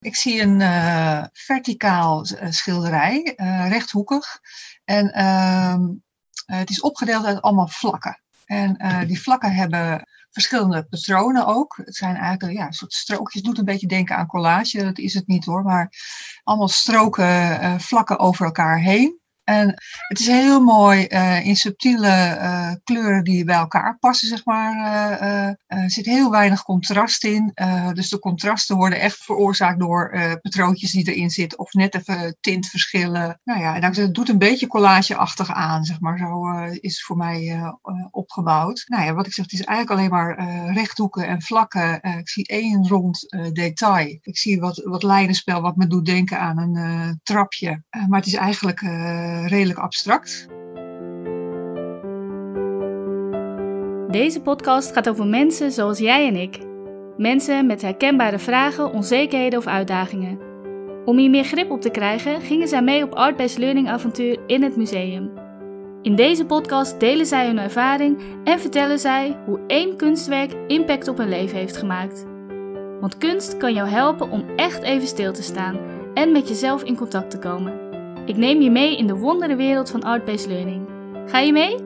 Ik zie een uh, verticaal schilderij, rechthoekig. En ehm, het is opgedeeld uit allemaal vlakken. En die vlakken hebben verschillende patronen ook. Het zijn eigenlijk ja, een soort strookjes. Het doet een beetje denken aan collage. Dat is het niet hoor. Maar allemaal stroken, vlakken over elkaar heen. En het is heel mooi uh, in subtiele uh, kleuren die bij elkaar passen, zeg maar. Uh, er zit heel weinig contrast in. dus de contrasten worden echt veroorzaakt door patroontjes die erin zitten. Of net even tintverschillen. Nou ja, en het doet een beetje collageachtig aan, zeg maar. Zo is het voor mij opgebouwd. Nou ja, wat ik zeg, het is eigenlijk alleen maar rechthoeken en vlakken. ik zie één rond detail. Ik zie wat, wat lijnenspel wat me doet denken aan een trapje. maar het is eigenlijk redelijk abstract. Deze podcast gaat over mensen zoals jij en ik. Mensen met herkenbare vragen, onzekerheden of uitdagingen. Om hier meer grip op te krijgen, gingen zij mee op Art-Based Learning avontuur in het museum. In deze podcast delen zij hun ervaring en vertellen zij hoe één kunstwerk impact op hun leven heeft gemaakt. Want kunst kan jou helpen om echt even stil te staan en met jezelf in contact te komen. Ik neem je mee in de wondere wereld van art-based learning. Ga je mee?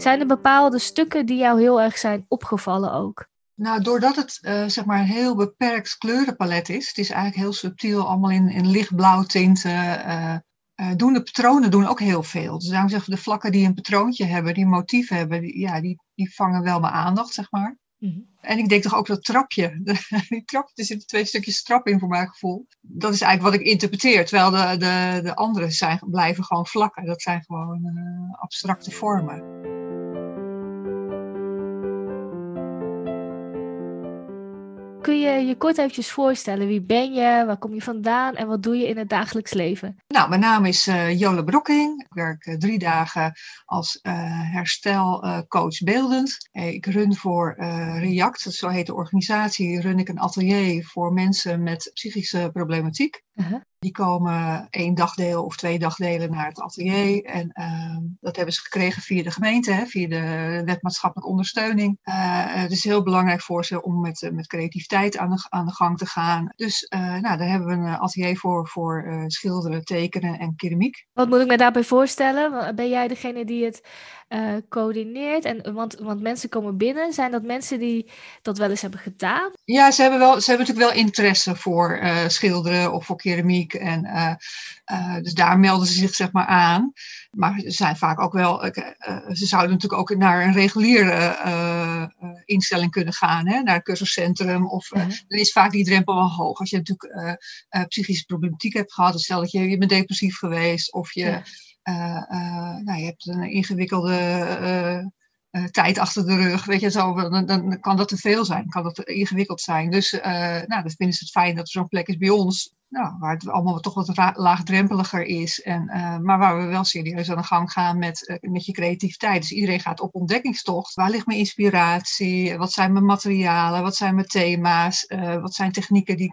Zijn er bepaalde stukken die jou heel erg zijn opgevallen ook? Nou, doordat het uh, zeg maar een heel beperkt kleurenpalet is, het is eigenlijk heel subtiel, allemaal in, in lichtblauw tinten, uh, uh, doen de patronen doen ook heel veel. Dus daarom zeggen we, de vlakken die een patroontje hebben, die een motief hebben, die, ja, die, die vangen wel mijn aandacht, zeg maar. Mhm. En ik denk toch ook dat trapje, die trapje, er zitten twee stukjes trap in voor mijn gevoel. Dat is eigenlijk wat ik interpreteer, terwijl de, de, de andere zijn, blijven gewoon vlakken. Dat zijn gewoon uh, abstracte vormen. Kun je je kort eventjes voorstellen? Wie ben je? Waar kom je vandaan? En wat doe je in het dagelijks leven? Nou, mijn naam is uh, Jole Brokking. Ik werk uh, drie dagen als uh, herstelcoach beeldend. Ik run voor REACT, zo heet de organisatie, run ik een atelier voor mensen met psychische problematiek. -huh. Die komen één dagdeel of twee dagdelen naar het atelier. En uh, dat hebben ze gekregen via de gemeente, hè, via de wet maatschappelijke ondersteuning. Uh, het is heel belangrijk voor ze om met, met creativiteit aan de, aan de gang te gaan. Dus uh, nou, daar hebben we een atelier voor, voor schilderen, tekenen en keramiek. Wat moet ik me daarbij voorstellen? Ben jij degene die het coördineert? En, want, want mensen komen binnen. Zijn dat mensen die dat wel eens hebben gedaan? Ja, ze hebben, wel, ze hebben natuurlijk wel interesse voor schilderen of voor keramiek. En, uh, dus daar melden ze zich zeg maar aan. Maar ze zijn vaak ook wel. ze zouden natuurlijk ook naar een reguliere instelling kunnen gaan. Hè? Naar een cursuscentrum. Of, -huh. Dan is vaak die drempel wel hoog. Als je natuurlijk psychische problematiek hebt gehad. Dus stel dat je, je bent depressief geweest. Of je... Ja uh, uh, nou, je hebt een ingewikkelde uh, tijd achter de rug, weet je zo, dan, dan, kan dat te veel zijn, kan dat te ingewikkeld zijn. Dus nou, dan vinden ze het fijn dat er zo'n plek is bij ons, nou, waar het allemaal toch wat laagdrempeliger is. En, uh, maar waar we wel serieus aan de gang gaan met, uh, met je creativiteit. Dus iedereen gaat op ontdekkingstocht. Waar ligt mijn inspiratie? Wat zijn mijn materialen? Wat zijn mijn thema's? Uh, wat zijn technieken die,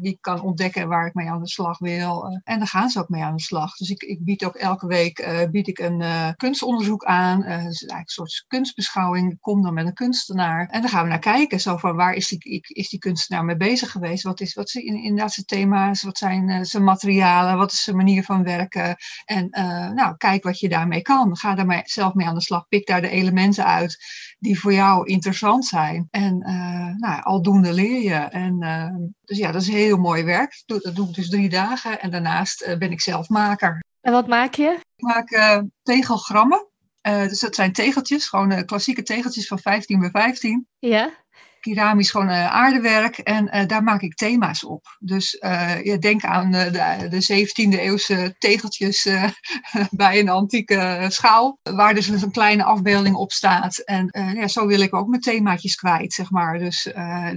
die ik kan ontdekken waar ik mee aan de slag wil? en daar gaan ze ook mee aan de slag. Dus ik, ik bied ook elke week bied ik een kunstonderzoek aan. dus eigenlijk een soort kunstbeschouwing. Ik kom dan met een kunstenaar. En dan gaan we naar kijken. Zo van waar is die, is die kunstenaar mee bezig geweest? Wat is, wat is inderdaad zijn thema? Wat zijn uh, zijn materialen? Wat is zijn manier van werken? En uh, nou, kijk wat je daarmee kan. Ga daar zelf mee aan de slag. Pik daar de elementen uit die voor jou interessant zijn. En uh, nou, aldoende leer je. En, dus ja, dat is heel mooi werk. Dat doe, ik dus drie dagen. En daarnaast ben ik zelf maker. En wat maak je? Ik maak tegelgrammen. dus dat zijn tegeltjes, gewoon klassieke tegeltjes van 15 bij 15. Ja keramisch gewoon uh, aardewerk en uh, daar maak ik thema's op. Dus uh, je denk aan de, de 17e eeuwse tegeltjes bij een antieke schaal, waar dus een kleine afbeelding op staat. En ja, zo wil ik ook mijn themaatjes kwijt, zeg maar. Dus,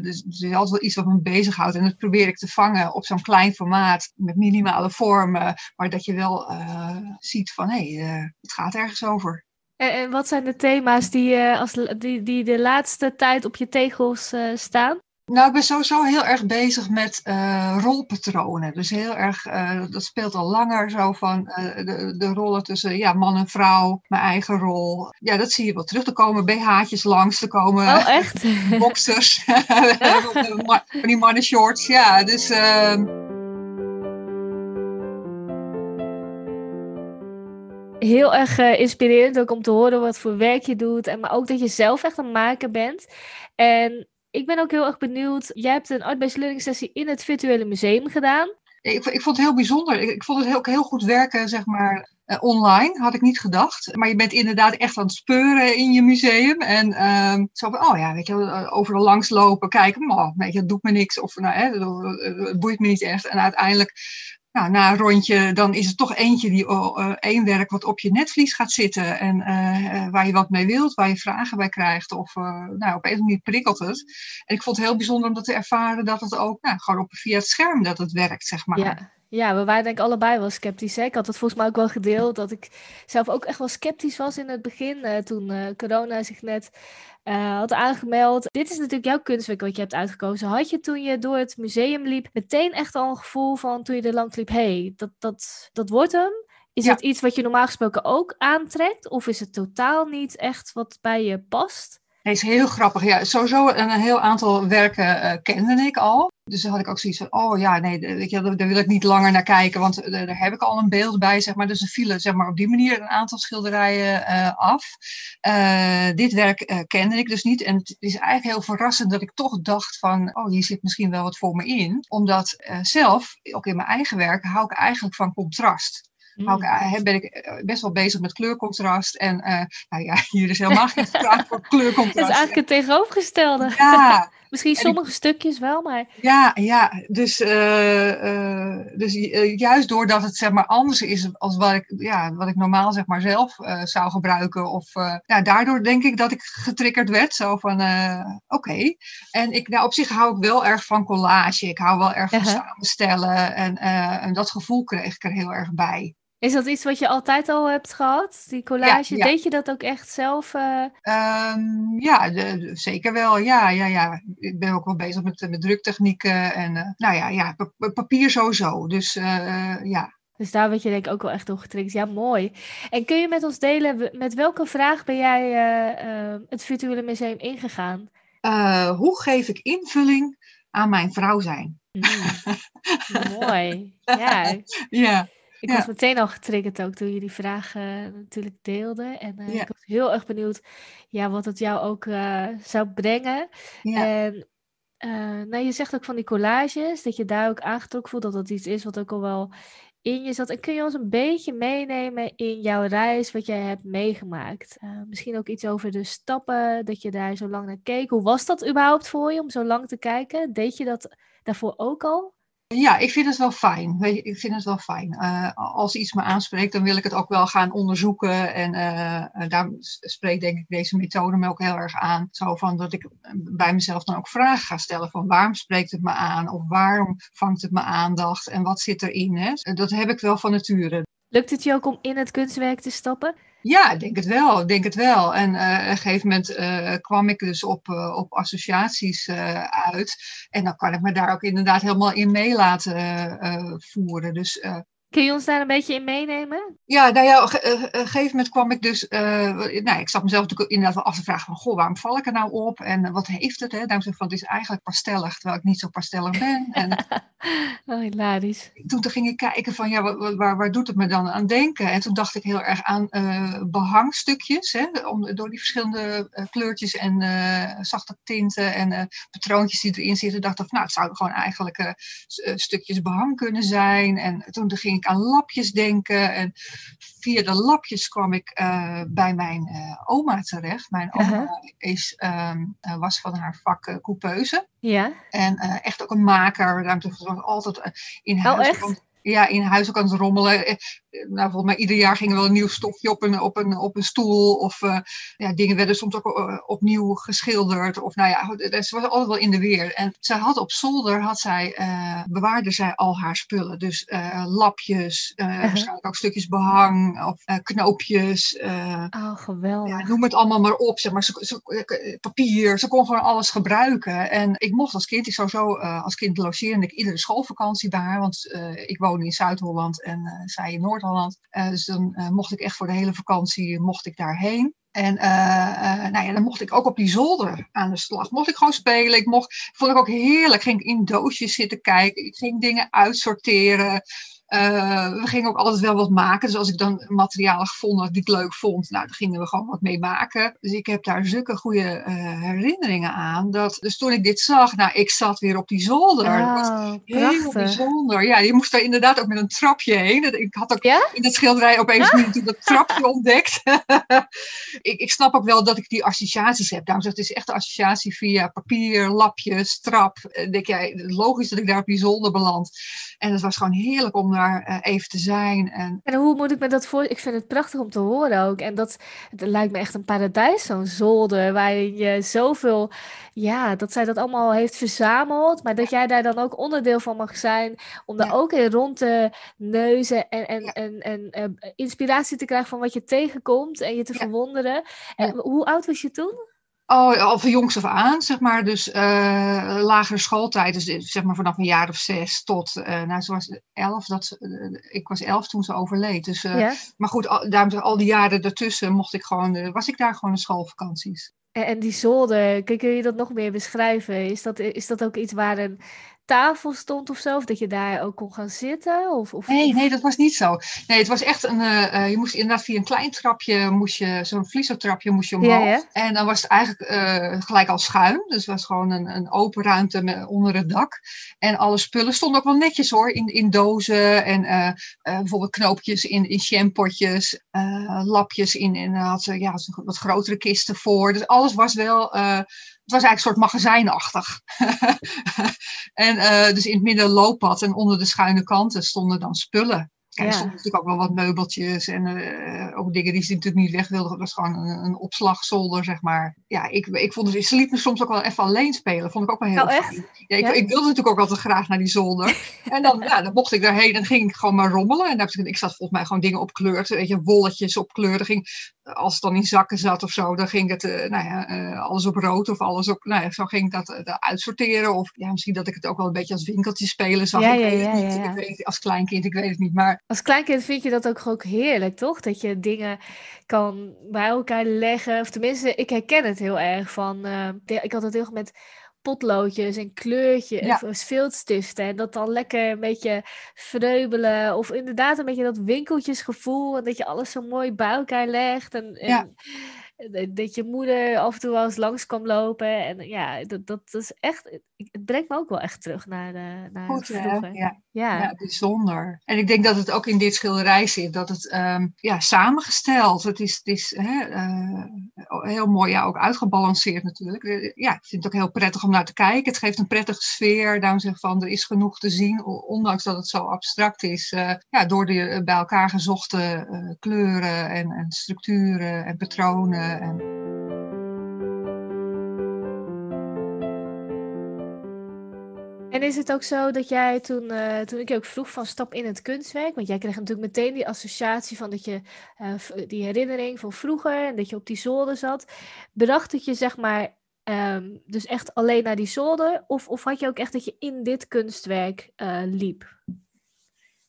dus, dus is altijd wel iets wat me bezighoudt en dat probeer ik te vangen op zo'n klein formaat met minimale vormen, maar dat je wel ziet van hé, hey, het gaat ergens over. En, wat zijn de thema's die, uh, als, die, die de laatste tijd op je tegels uh, staan? Nou, ik ben sowieso heel erg bezig met uh, rolpatronen. Dus heel erg, uh, dat speelt al langer zo van uh, de, de rollen tussen ja, man en vrouw, mijn eigen rol. Ja, dat zie je wel terug. Er komen BH'tjes langs, er komen oh, echt? boxers, van die mannen shorts. Ja, dus... heel erg uh, inspirerend ook om te horen wat voor werk je doet. En maar ook dat je zelf echt een maker bent. En ik ben ook heel erg benieuwd. Jij hebt een art-based sessie in het virtuele museum gedaan. Ik, ik vond het heel bijzonder. Ik, vond het heel, heel goed werken, zeg maar, uh, online. Had ik niet gedacht. Maar je bent inderdaad echt aan het speuren in je museum. En uh, zo van, oh ja, weet je, overal langslopen, kijken. Maar, weet je, dat doet me niks. Of, nou, hè, het boeit me niet echt. En uiteindelijk nou, na een rondje, dan is het toch eentje die uh, één werk wat op je netvlies gaat zitten. En uh, waar je wat mee wilt, waar je vragen bij krijgt. Of nou, op een of andere manier prikkelt het. En ik vond het heel bijzonder om dat te ervaren dat het ook nou, gewoon op, via het scherm dat het werkt, zeg maar. Ja. Ja, we waren denk ik allebei wel sceptisch. Ik had het volgens mij ook wel gedeeld dat ik zelf ook echt wel sceptisch was in het begin. toen corona zich net uh, had aangemeld. Dit is natuurlijk jouw kunstwerk wat je hebt uitgekozen. Had je toen je door het museum liep meteen echt al een gevoel van toen je er langs liep, hey, dat, dat, dat wordt hem? Is het iets wat je normaal gesproken ook aantrekt? Of is het totaal niet echt wat bij je past? Is heel grappig. Ja, sowieso een heel aantal werken uh, kende ik al. Dus dan had ik ook zoiets van, oh ja, nee, weet je, daar wil ik niet langer naar kijken, want eh, daar heb ik al een beeld bij, zeg maar. Dus er vielen zeg maar, op die manier een aantal schilderijen uh, af. Dit werk kende ik dus niet. En het is eigenlijk heel verrassend dat ik toch dacht van, oh, hier zit misschien wel wat voor me in. Omdat zelf, ook in mijn eigen werk, hou ik eigenlijk van contrast. Mm. ben ik eh, best wel bezig met kleurcontrast. En uh, nou ja, hier is helemaal geen vraag voor kleurcontrast. Het is eigenlijk het tegenovergestelde. Ja. Misschien sommige stukjes wel, maar... Ja, ja. Dus, dus juist doordat het zeg maar anders is als wat ik, ja, wat ik normaal zeg maar zelf zou gebruiken. Of, ja, daardoor denk ik dat ik getriggerd werd. Zo van, oké. En ik, nou, op zich hou ik wel erg van collage. Ik hou wel erg van samenstellen. En, en dat gevoel kreeg ik er heel erg bij. Is dat iets wat je altijd al hebt gehad, die collage? Deed je dat ook echt zelf? Uh... ja, de, zeker wel. Ja, ja, ja. Ik ben ook wel bezig met, met druktechnieken en uh, nou ja, ja papier sowieso. Dus uh, ja. Dus daar word je denk ik ook wel echt door getriggerd. Ja, mooi. En kun je met ons delen, met welke vraag ben jij het virtuele museum ingegaan? hoe geef ik invulling aan mijn vrouw zijn? Mm. mooi. Ja. ja. Ik was meteen al getriggerd ook toen je die vraag uh, natuurlijk deelde. En uh, ik was heel erg benieuwd ja, wat het jou ook uh, zou brengen. En nou, je zegt ook van die collages, dat je daar ook aangetrokken voelt dat dat iets is wat ook al wel in je zat. En kun je ons een beetje meenemen in jouw reis, wat jij hebt meegemaakt? misschien ook iets over de stappen, dat je daar zo lang naar keek. Hoe was dat überhaupt voor je om zo lang te kijken? Deed je dat daarvoor ook al? Ja, ik vind het wel fijn. Ik vind het wel fijn. Uh, als iets me aanspreekt, dan wil ik het ook wel gaan onderzoeken. En uh, daar spreekt denk ik deze methode me ook heel erg aan. Zo van dat ik bij mezelf dan ook vragen ga stellen van waarom spreekt het me aan? Of waarom vangt het me aandacht? En wat zit erin? Hè? Dat heb ik wel van nature. Lukt het je ook om in het kunstwerk te stappen? Ja, ik denk het wel. Denk het wel. En uh, op een gegeven moment uh, kwam ik dus op, uh, op associaties uit. En dan kan ik me daar ook inderdaad helemaal in mee laten voeren. Dus Kun je ons daar een beetje in meenemen? Ja, nou ja, op een gegeven moment kwam ik dus, uh, nou, ik zat mezelf natuurlijk inderdaad wel af te vragen van, goh, waarom val ik er nou op en wat heeft het? Hè? Daarom zeg ik van, het is eigenlijk pastellig, terwijl ik niet zo pastellig ben. En, oh, hilarisch. Toen, toen ging ik kijken van, ja, waar, waar, waar, doet het me dan aan denken? En toen dacht ik heel erg aan uh, behangstukjes, hè, om, door die verschillende uh, kleurtjes en zachte tinten en patroontjes die erin zitten, dacht ik nou, het zouden gewoon eigenlijk stukjes behang kunnen zijn. En toen ging ik aan lapjes denken. En via de lapjes kwam ik uh, bij mijn uh, oma terecht. Mijn oma is, um, was van haar vak coupeuse. Ja. En echt ook een maker. Ruimte altijd in oh, huis. Oh, ja, in huis ook aan het rommelen. Nou, volgens mij ieder jaar ging er wel een nieuw stofje op een, op een, op een stoel. Of ja, dingen werden soms ook opnieuw geschilderd. Of nou ja, ze was altijd wel in de weer. En zij had op zolder, had zij, bewaarde zij al haar spullen. Dus lapjes, uh-huh. waarschijnlijk ook stukjes behang of knoopjes. oh, geweldig. Ja, noem het allemaal maar op. Zeg maar. Ze, ze, papier, ze kon gewoon alles gebruiken. En ik mocht als kind, ik sowieso uh, als kind logeerde ik iedere schoolvakantie bij haar. Want ik woonde in Zuid-Holland en zij in Noord-Holland. Dus dan mocht ik echt voor de hele vakantie mocht ik daarheen. En nou ja, dan mocht ik ook op die zolder aan de slag. Mocht ik gewoon spelen. Ik mocht, vond ik ook heerlijk. Ging in doosjes zitten kijken. Ik ging dingen uitsorteren. Uh, we gingen ook altijd wel wat maken. Dus als ik dan materialen gevonden had die ik leuk vond, nou, dan gingen we gewoon wat mee maken. Dus ik heb daar zulke goede uh, herinneringen aan. Dat, dus toen ik dit zag, nou, ik zat weer op die zolder. Oh, dat was heel bijzonder. Ja, je moest daar inderdaad ook met een trapje heen. Ik had ook ja? in dat schilderij opeens ah? dat trapje ontdekt. ik, ik snap ook wel dat ik die associaties heb. Daarom zeg het is echt een associatie via papier, lapjes, trap. En denk jij, logisch dat ik daar op die zolder beland. En het was gewoon heerlijk om daar uh, even te zijn. En... en hoe moet ik me dat voor? Ik vind het prachtig om te horen ook. En dat het lijkt me echt een paradijs, zo'n zolder, waar je zoveel, ja, dat zij dat allemaal heeft verzameld, maar dat jij daar dan ook onderdeel van mag zijn, om daar ook in rond te neuzen en, en, en, en, uh, inspiratie te krijgen van wat je tegenkomt en je te verwonderen. En hoe oud was je toen? Oh, al van jongs af aan, zeg maar. Dus uh, lagere schooltijd, dus zeg maar vanaf een jaar of zes tot, uh, nou, ze was elf, dat, uh, ik was elf toen ze overleed. Dus, ja? Maar goed, al, daarom, al die jaren daartussen mocht ik gewoon, was ik daar gewoon in schoolvakanties. En, die zolder, kun je dat nog meer beschrijven? Is dat, is dat ook iets waar een tafel stond of zo? Of dat je daar ook kon gaan zitten? Of, of... Nee, nee, dat was niet zo. Nee, het was echt een. Uh, je moest inderdaad via een klein trapje, moest je, zo'n vliesertrapje moest je omhoog. Ja, En dan was het eigenlijk uh, gelijk al schuin. Dus het was gewoon een, een open ruimte met, onder het dak. En alle spullen stonden ook wel netjes hoor, in, in dozen. En uh, bijvoorbeeld knoopjes in, in shampotjes, lapjes in. En had ze ja, wat grotere kisten voor. Dus was wel het was eigenlijk een soort magazijnachtig. en uh, dus in het midden looppad en onder de schuine kanten stonden dan spullen. Kijk, er stonden natuurlijk ook wel wat meubeltjes en uh, ook dingen die ze natuurlijk niet weg wilden. Dat was gewoon een, een opslagzolder, zeg maar. Ja, ik, ik vond het, ze liet me soms ook wel even alleen spelen. Vond ik ook wel heel oh, fijn. Ja, ik, ik, wilde natuurlijk ook altijd graag naar die zolder. en dan, ja, dan mocht ik daarheen en ging ik gewoon maar rommelen. En dan, ik zat volgens mij gewoon dingen op kleur. Weet je, wolletjes op kleur. ging, als het dan in zakken zat of zo, dan ging het, uh, nou ja, uh, alles op rood of alles op, nou ja, zo ging ik dat uitsorteren. Of ja, misschien dat ik het ook wel een beetje als winkeltje spelen zag. Ja, ik ja, weet ja, het niet. Ik weet, als kleinkind, ik weet het niet. Maar als kleinkind vind je dat ook, ook heerlijk, toch? Dat je dingen kan bij elkaar leggen. Of tenminste, ik herken het heel erg van. Uh, ik had het heel erg met potloodjes en kleurtjes ja. of viltstiften. En dat dan lekker een beetje vreubelen. Of inderdaad een beetje dat winkeltjesgevoel. En dat je alles zo mooi bij elkaar legt. En, en ja dat je moeder af en toe wel eens langs kwam lopen. En ja, dat, dat is echt, het brengt me ook wel echt terug naar, de, naar Goed, vroeger. Ja. Ja. bijzonder. En ik denk dat het ook in dit schilderij zit, dat het um, ja, samengesteld, het is, het is hè, uh, heel mooi, ja, ook uitgebalanceerd natuurlijk. Eh, ja, ik vind het ook heel prettig om naar te kijken. Het geeft een prettige sfeer. Daarom zeg ik van, er is genoeg te zien, ondanks dat het zo abstract is. Uh, ja, door de bij elkaar gezochte kleuren en, en structuren en patronen. En... En is het ook zo dat jij toen, uh, toen ik je ook vroeg van stap in het kunstwerk, want jij kreeg natuurlijk meteen die associatie van dat je uh, die herinnering van vroeger en dat je op die zolder zat, bracht het je zeg maar um, dus echt alleen naar die zolder of, of had je ook echt dat je in dit kunstwerk uh, liep?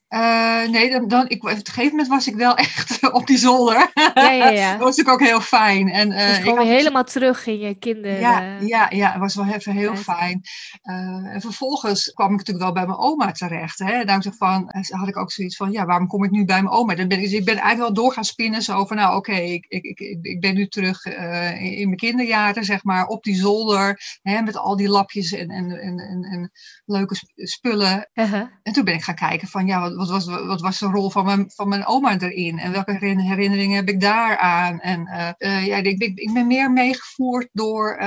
Uh, nee, dan, dan, ik, op een gegeven moment was ik wel echt op die zolder. Ja, ja, ja. dat was natuurlijk ook heel fijn. En, uh, dus gewoon helemaal terug in je kinderen. Ja, ja, ja, het was wel even heel fijn. Uh, en vervolgens kwam ik natuurlijk wel bij mijn oma terecht. Hè. Daarom zeg van, had ik ook zoiets van, ja, waarom kom ik nu bij mijn oma? Dan ben ik, dus ik ben eigenlijk wel door gaan spinnen zo van, nou oké, okay, ik, ik, ik, ik ben nu terug in, in, mijn kinderjaren, zeg maar, op die zolder. Hè, met al die lapjes en, en, en, en, en leuke spullen. -huh. En toen ben ik gaan kijken van, ja, wat wat was, wat was de rol van mijn, van mijn oma erin? En welke herinneringen heb ik daaraan? En uh, ja, ik, ik, ik, ben meer meegevoerd door uh,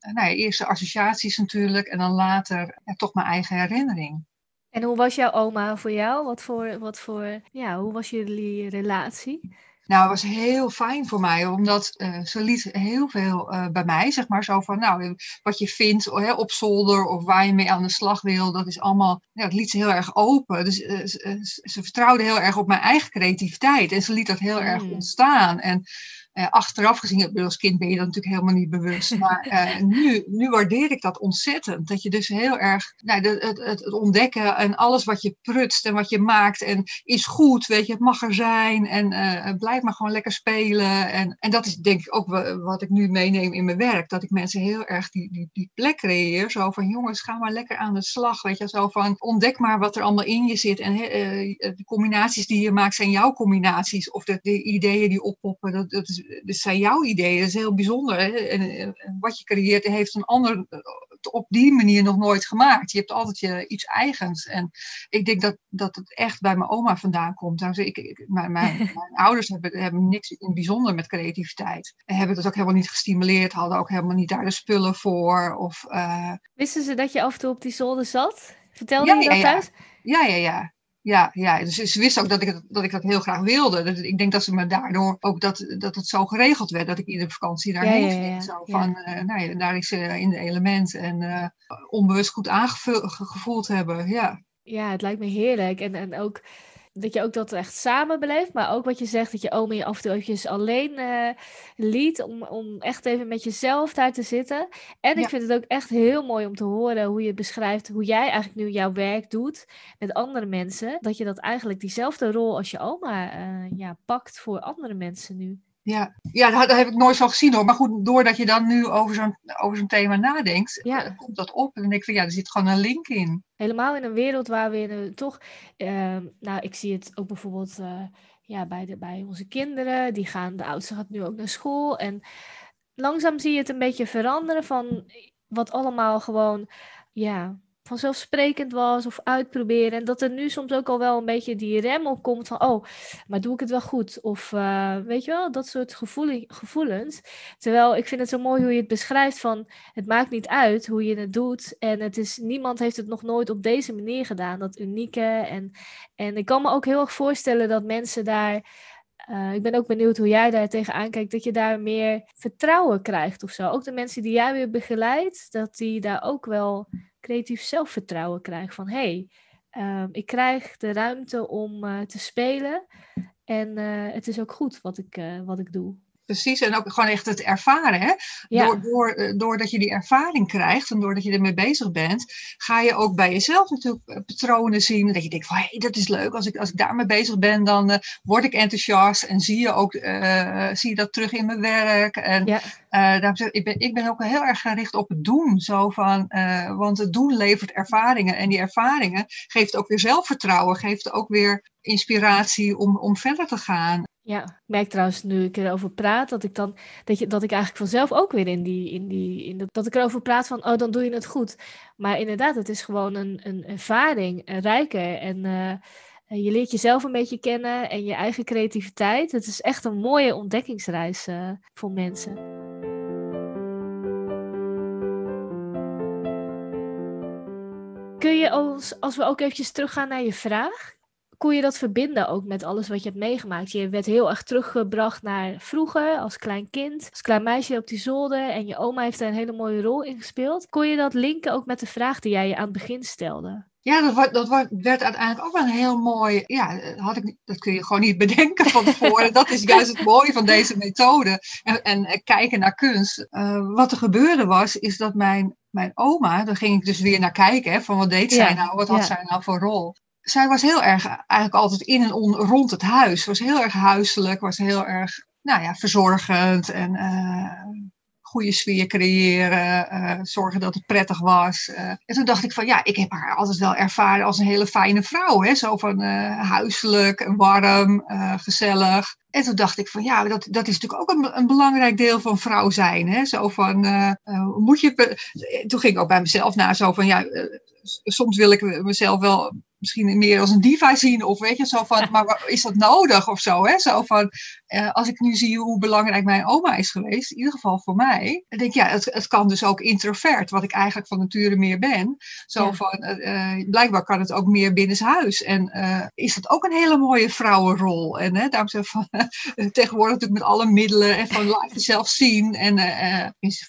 nou ja, eerst de associaties natuurlijk en dan later toch mijn eigen herinnering. En hoe was jouw oma voor jou? Wat voor, wat voor ja, hoe was jullie relatie? Nou, het was heel fijn voor mij, omdat uh, ze liet heel veel uh, bij mij, zeg maar, zo van, nou, wat je vindt hè, op zolder of waar je mee aan de slag wil, dat is allemaal, ja, het liet ze heel erg open. Dus uh, ze, ze, vertrouwde heel erg op mijn eigen creativiteit en ze liet dat heel mm. erg ontstaan. En uh, achteraf gezien, als kind ben je dat natuurlijk helemaal niet bewust. Maar uh, nu, nu waardeer ik dat ontzettend. Dat je dus heel erg nou, het, het, het, ontdekken en alles wat je prutst en wat je maakt en is goed, weet je, het mag er zijn en uh, blijf maar gewoon lekker spelen. En, en dat is denk ik ook wat ik nu meeneem in mijn werk. Dat ik mensen heel erg die, die, die plek creëer. Zo van jongens, ga maar lekker aan de slag. Weet je, zo van ontdek maar wat er allemaal in je zit. En de combinaties die je maakt zijn jouw combinaties. Of de, de ideeën die oppoppen. Dat, dat is dus zijn jouw ideeën. Dat is heel bijzonder. Hè? En, wat je creëert heeft een ander op die manier nog nooit gemaakt. Je hebt altijd je, iets eigens. En ik denk dat, dat het echt bij mijn oma vandaan komt. Nou, ik, ik, mijn, mijn, mijn, ouders hebben, hebben niks in bijzonder met creativiteit. En hebben dat ook helemaal niet gestimuleerd. Hadden ook helemaal niet daar de spullen voor. Of, uh... Wisten ze dat je af en toe op die zolder zat? Vertelde ja, je dat ja, thuis? Ja, ja, ja. Ja, ja, dus ze wisten ook dat ik, dat ik dat heel graag wilde. Dat, ik denk dat ze me daardoor ook dat, dat het zo geregeld werd dat ik iedere vakantie daarheen ging. Ja, ja, zo van, uh, nou ja, daar is ze in de element en uh, onbewust goed aangevoeld hebben. Ja. ja, het lijkt me heerlijk. En, en ook dat je ook dat echt samen beleeft. Maar ook wat je zegt, dat je oma je af en toe eventjes alleen uh, liet. Om, om echt even met jezelf daar te zitten. En ik vind het ook echt heel mooi om te horen hoe je beschrijft hoe jij eigenlijk nu jouw werk doet met andere mensen. Dat je dat eigenlijk diezelfde rol als je oma uh, ja, pakt voor andere mensen nu. Ja, ja daar, heb ik nooit van gezien hoor. Maar goed, doordat je dan nu over zo'n, over zo'n thema nadenkt, ja. Eh, komt dat op. En dan denk ik van ja, er zit gewoon een link in. Helemaal in een wereld waar we toch, uh, nou ik zie het ook bijvoorbeeld uh, ja, bij, de, bij onze kinderen. Die gaan, de oudste gaat nu ook naar school. En langzaam zie je het een beetje veranderen van wat allemaal gewoon, ja, vanzelfsprekend was of uitproberen. En dat er nu soms ook al wel een beetje die rem op komt van, oh, maar doe ik het wel goed? Of uh, weet je wel, dat soort gevoelens. Terwijl ik vind het zo mooi hoe je het beschrijft van, het maakt niet uit hoe je het doet. En het is, niemand heeft het nog nooit op deze manier gedaan, dat unieke. En, en ik kan me ook heel erg voorstellen dat mensen daar... Uh, ik ben ook benieuwd hoe jij daar tegenaan kijkt, dat je daar meer vertrouwen krijgt of zo. Ook de mensen die jij weer begeleidt, dat die daar ook wel creatief zelfvertrouwen krijg. Van hé, hey, ehm, ik krijg de ruimte om uh, te spelen. En uh, het is ook goed wat ik, wat ik doe. Precies, en ook gewoon echt het ervaren. Hè? Ja. Door, door, doordat je die ervaring krijgt en doordat je ermee bezig bent, ga je ook bij jezelf natuurlijk patronen zien. Dat je denkt van hé, hey, dat is leuk. Als ik, als ik daarmee bezig ben, dan uh, word ik enthousiast en zie je ook uh, zie je dat terug in mijn werk. En ja. Uh, daarom zeg, ik, ben, ik ben ook heel erg gericht op het doen. Zo van, want het doen levert ervaringen. En die ervaringen geeft ook weer zelfvertrouwen, geeft ook weer inspiratie om, om verder te gaan. Ja, ik merk trouwens nu ik erover praat, dat ik dan dat, je, dat ik eigenlijk vanzelf ook weer in die, in die, in dat, dat ik erover praat van, oh, dan doe je het goed. Maar inderdaad, het is gewoon een, een ervaring, een rijker. En uh, je leert jezelf een beetje kennen en je eigen creativiteit. Het is echt een mooie ontdekkingsreis uh, voor mensen. Kun je als, als we ook eventjes teruggaan naar je vraag, kon je dat verbinden ook met alles wat je hebt meegemaakt? Je werd heel erg teruggebracht naar vroeger, als klein kind, als klein meisje op die zolder en je oma heeft daar een hele mooie rol in gespeeld. Kon je dat linken ook met de vraag die jij je aan het begin stelde? Ja, dat, dat werd uiteindelijk ook wel een heel mooi. Ja, had ik, dat kun je gewoon niet bedenken van tevoren. dat is juist het mooie van deze methode. En, en kijken naar kunst. Uh, wat er gebeurde was, is dat mijn mijn oma, daar ging ik dus weer naar kijken, hè, van wat deed zij nou, wat had zij nou voor rol. Zij was heel erg eigenlijk altijd in en on, rond het huis. Was heel erg huiselijk, was heel erg, nou ja, verzorgend en uh, goede sfeer creëren, uh, zorgen dat het prettig was. Uh, en toen dacht ik van ja, ik heb haar altijd wel ervaren als een hele fijne vrouw. Hè? Zo van huiselijk en warm, gezellig. En toen dacht ik van ja, dat, dat is natuurlijk ook een, een belangrijk deel van vrouw zijn. Hè? Zo van, moet je. Toen ging ik ook bij mezelf na, zo van ja, soms wil ik mezelf wel misschien meer als een diva zien. Of weet je, zo van, maar is dat nodig of zo? Hè? Zo van, uh, als ik nu zie hoe belangrijk mijn oma is geweest, in ieder geval voor mij, dan denk ik, ja, het, het kan dus ook introvert, wat ik eigenlijk van nature meer ben. Zo ja. van, uh, blijkbaar kan het ook meer binnenshuis. En is dat ook een hele mooie vrouwenrol. En hè, daarom zeg van, tegenwoordig natuurlijk met alle middelen en van laat jezelf zien. En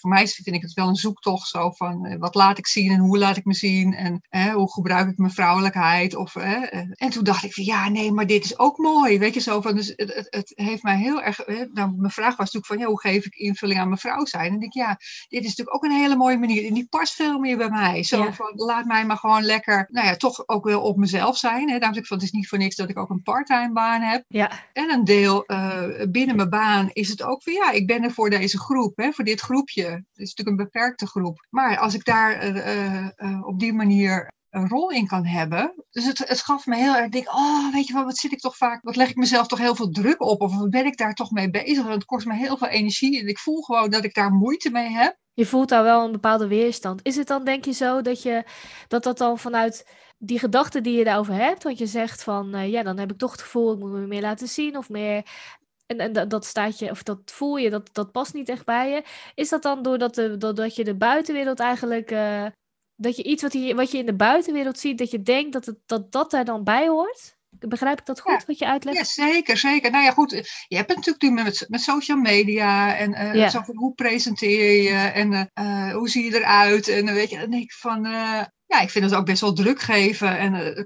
voor mij vind ik het wel een zoektocht zo van, wat laat ik zien en hoe laat ik me zien en hoe gebruik ik mijn vrouwelijkheid. Of, en toen dacht ik van, ja, nee, maar dit is ook mooi. Weet je, zo van, dus het, het, het heeft mij heel erg. Hè, nou, mijn vraag was natuurlijk van, ja, hoe geef ik invulling aan mijn vrouw zijn? En ik denk, ja, dit is natuurlijk ook een hele mooie manier. En die past veel meer bij mij. Zo van, laat mij maar gewoon lekker, nou ja, toch ook wel op mezelf zijn. Hè. Daarom zeg ik van, het is niet voor niks dat ik ook een parttime baan heb. Ja. En een deel uh, binnen mijn baan is het ook van, ja, ik ben er voor deze groep, hè, voor dit groepje. Het is natuurlijk een beperkte groep. Maar als ik daar uh, uh, op die manier een rol in kan hebben. Dus het, het gaf me heel erg, denk, oh, weet je wat, wat zit ik toch vaak, wat leg ik mezelf toch heel veel druk op? Of ben ik daar toch mee bezig? Het kost me heel veel energie en ik voel gewoon dat ik daar moeite mee heb. Je voelt daar wel een bepaalde weerstand. Is het dan, denk je zo, dat je, dat, dat dan vanuit die gedachten die je daarover hebt, want je zegt van, uh, ja, dan heb ik toch het gevoel, ik moet me meer laten zien of meer en, en dat, staat je, of dat voel je, dat, dat past niet echt bij je. Is dat dan doordat, de, doordat je de buitenwereld eigenlijk uh, dat je iets wat je, wat je in de buitenwereld ziet, dat je denkt dat het, dat, dat daar dan bij hoort? Begrijp ik dat goed, ja. wat je uitlegt? Ja, zeker, zeker. Nou ja, goed, je hebt het natuurlijk met, met social media en uh, ja. zo van hoe presenteer je en uh, hoe zie je eruit en weet je, dan denk ik van, uh, ja, ik vind het ook best wel druk geven. En uh,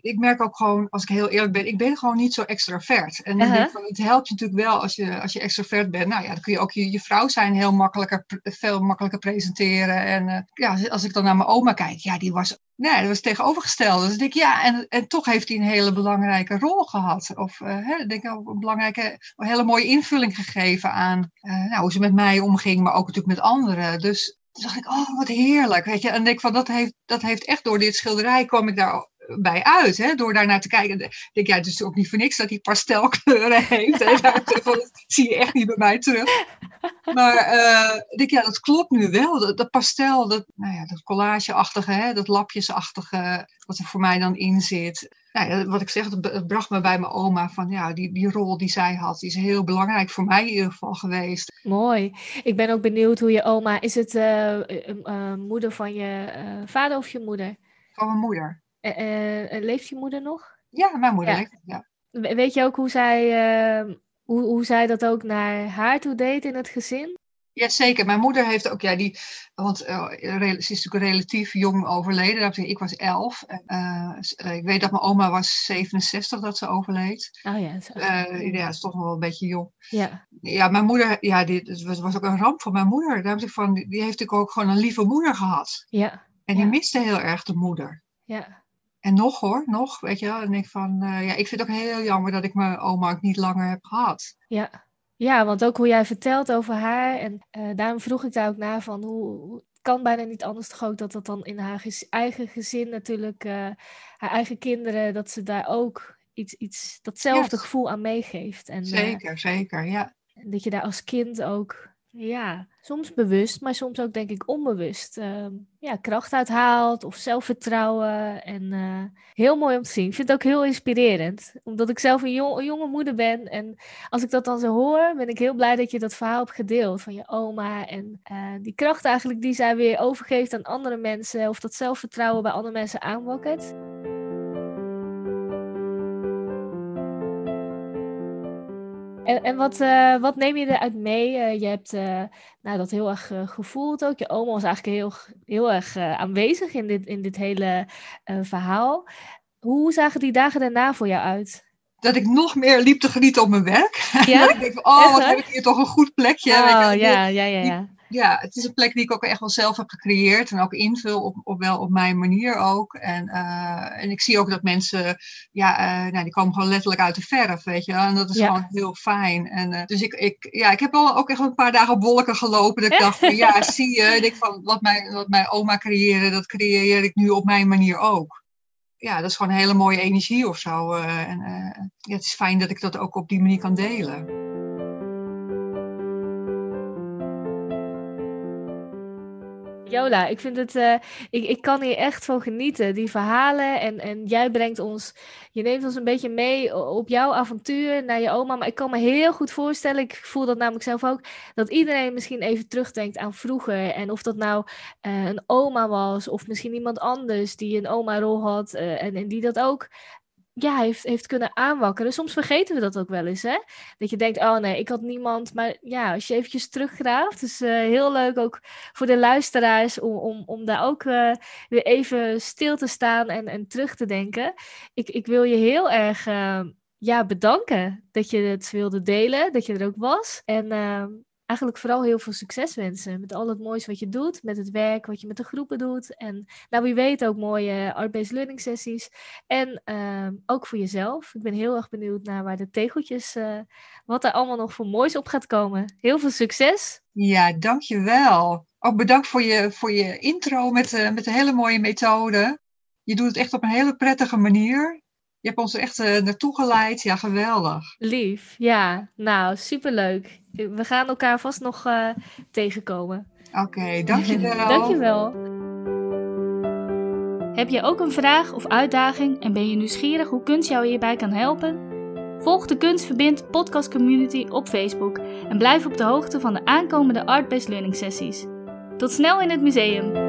ik, merk ook gewoon, als ik heel eerlijk ben, ik ben gewoon niet zo extravert. En uh -huh. van, het helpt je natuurlijk wel als je, als je extravert bent. Nou ja, dan kun je ook je, je vrouw zijn heel makkelijker, veel makkelijker presenteren. En uh, ja, als ik dan naar mijn oma kijk, ja, die was, nee, dat was tegenovergesteld. Dus ik denk, ja, en, en toch heeft hij een hele belangrijke rol gehad. Of hè, denk ik, een belangrijke, een hele mooie invulling gegeven aan nou, hoe ze met mij omging, maar ook natuurlijk met anderen. Dus toen dacht ik, oh, wat heerlijk. Weet je? En denk van, dat heeft, dat heeft echt door dit schilderij kwam ik daar bij uit. Hè? Door daar naar te kijken. Ik denk, ja, het is ook niet voor niks dat hij pastelkleuren heeft. Hè? dat zie je echt niet bij mij terug. Maar uh, ik denk, ja, dat klopt nu wel. Dat, dat pastel, dat, nou ja, dat collageachtige, hè? dat lapjesachtige, wat er voor mij dan in zit. Nou ja, wat ik zeg, het bracht me bij mijn oma van ja, die, die rol die zij had, die is heel belangrijk voor mij in ieder geval geweest. Mooi. Ik ben ook benieuwd hoe je oma, is het uh, uh, moeder van je vader of je moeder? Van mijn moeder. leeft je moeder nog? Ja, mijn moeder ja. leeft, ja. Weet je ook hoe zij, hoe, hoe zij dat ook naar haar toe deed in het gezin? Ja, zeker. Mijn moeder heeft ook, ja, die, want uh, ze is natuurlijk relatief jong overleden. Ik was elf. Uh, ik weet dat mijn oma was 67 dat ze overleed. Oh ja, dat is, uh, ja, is toch nog wel een beetje jong. Ja, ja mijn moeder, ja, dit was, was ook een ramp voor mijn moeder. Daar ik van, die heeft natuurlijk ook gewoon een lieve moeder gehad. Ja. En die ja. miste heel erg de moeder. Ja. En nog hoor, nog, weet je wel. En ik van, ja, ik vind het ook heel jammer dat ik mijn oma ook niet langer heb gehad. Ja. Ja, want ook hoe jij vertelt over haar. En uh, daarom vroeg ik daar ook naar van hoe. Het kan bijna niet anders toch ook dat dat dan in haar gez eigen gezin natuurlijk, uh, haar eigen kinderen, dat ze daar ook iets, iets datzelfde yes. gevoel aan meegeeft. En, zeker, zeker, ja. Dat je daar als kind ook, ja, soms bewust, maar soms ook denk ik onbewust, ja, kracht uithaalt of zelfvertrouwen. En heel mooi om te zien. Ik vind het ook heel inspirerend, omdat ik zelf een, jong, een, jonge moeder ben. En als ik dat dan zo hoor, ben ik heel blij dat je dat verhaal hebt gedeeld van je oma. En uh, die kracht eigenlijk die zij weer overgeeft aan andere mensen, of dat zelfvertrouwen bij andere mensen aanwakkert. En, en wat, uh, wat neem je eruit mee? Uh, je hebt uh, nou, dat heel erg gevoeld ook. Je oma was eigenlijk heel, heel erg aanwezig in dit, in dit hele verhaal. Hoe zagen die dagen daarna voor jou uit? Dat ik nog meer liep te genieten op mijn werk. Ja? dat ik denk, oh, wat heb ik hier toch een goed plekje. Oh, ja, ja, ja, ja ja, het is een plek die ik ook echt wel zelf heb gecreëerd en ook invul op, op wel op mijn manier ook. En, uh, en ik zie ook dat mensen, ja, uh, nou, die komen gewoon letterlijk uit de verf, weet je. En dat is ja. gewoon heel fijn. En uh, dus ik, ik, ja, ik heb wel ook echt een paar dagen op wolken gelopen. Dat ik dacht van, ja, zie je, ik van, wat, mijn, wat mijn oma creëerde, dat creëer ik nu op mijn manier ook. Ja, dat is gewoon een hele mooie energie of zo. en ja, het is fijn dat ik dat ook op die manier kan delen. Jola, ik vind het, uh, ik, ik kan hier echt van genieten. Die verhalen en, en jij brengt ons, je neemt ons een beetje mee op jouw avontuur naar je oma. Maar ik kan me heel goed voorstellen, ik voel dat namelijk zelf ook, dat iedereen misschien even terugdenkt aan vroeger. En of dat nou uh, een oma was of misschien iemand anders die een oma-rol had uh, en, en die dat ook ja, heeft, heeft kunnen aanwakkeren. Soms vergeten we dat ook wel eens, hè? Dat je denkt, oh nee, ik had niemand. Maar ja, als je eventjes teruggraaft, is uh, heel leuk ook voor de luisteraars om, om, om daar ook uh, weer even stil te staan en, en terug te denken. Ik, ik wil je heel erg uh, ja, bedanken dat je het wilde delen, dat je er ook was. En eigenlijk vooral heel veel succes wensen met al het moois wat je doet, met het werk wat je met de groepen doet. En nou, wie weet ook mooie art-based learning sessies. En uh, ook voor jezelf. Ik ben heel erg benieuwd naar waar de tegeltjes, uh, wat er allemaal nog voor moois op gaat komen. Heel veel succes! Ja, dankjewel. Ook bedankt voor je, voor je intro met, uh, met een hele mooie methode. Je doet het echt op een hele prettige manier. Je hebt ons echt uh, naartoe geleid. Ja, geweldig. Lief, ja. Nou, superleuk. We gaan elkaar vast nog uh, tegenkomen. Oké, okay, dankjewel. dankjewel. Heb je ook een vraag of uitdaging en ben je nieuwsgierig hoe kunst jou hierbij kan helpen? Volg de Kunstverbind podcast community op Facebook en blijf op de hoogte van de aankomende Art-Based Learning sessies. Tot snel in het museum!